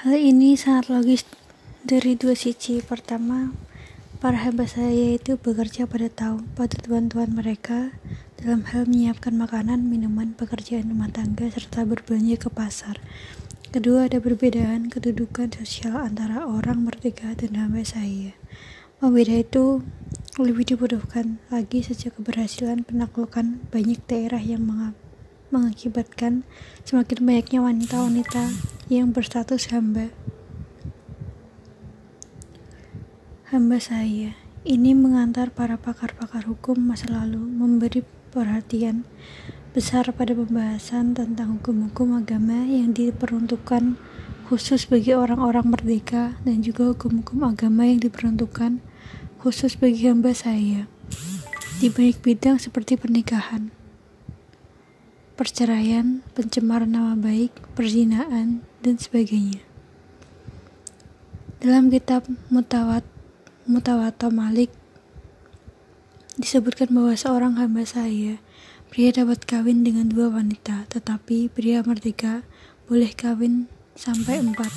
Hal ini sangat logis dari dua sisi. Pertama, para hamba saya itu bekerja pada tahu pada tuan-tuan mereka dalam hal menyiapkan makanan, minuman, pekerjaan rumah tangga, serta berbelanja ke pasar. Kedua, ada perbedaan kedudukan sosial antara orang merdeka dan hamba saya. Membeda itu lebih dibutuhkan lagi sejak keberhasilan penaklukan banyak daerah yang mengakibatkan semakin banyaknya wanita-wanita yang berstatus hamba. Hamba saya ini mengantar para pakar-pakar hukum masa lalu memberi perhatian besar pada pembahasan tentang hukum-hukum agama yang diperuntukkan khusus bagi orang-orang merdeka dan juga hukum-hukum agama yang diperuntukkan khusus bagi hamba saya di banyak bidang seperti pernikahan, perceraian, pencemaran nama baik, perzinaan, dan sebagainya. Dalam kitab Mutawat Mutawato Malik disebutkan bahwa seorang hamba saya pria dapat kawin dengan dua wanita, tetapi pria merdeka boleh kawin sampai empat.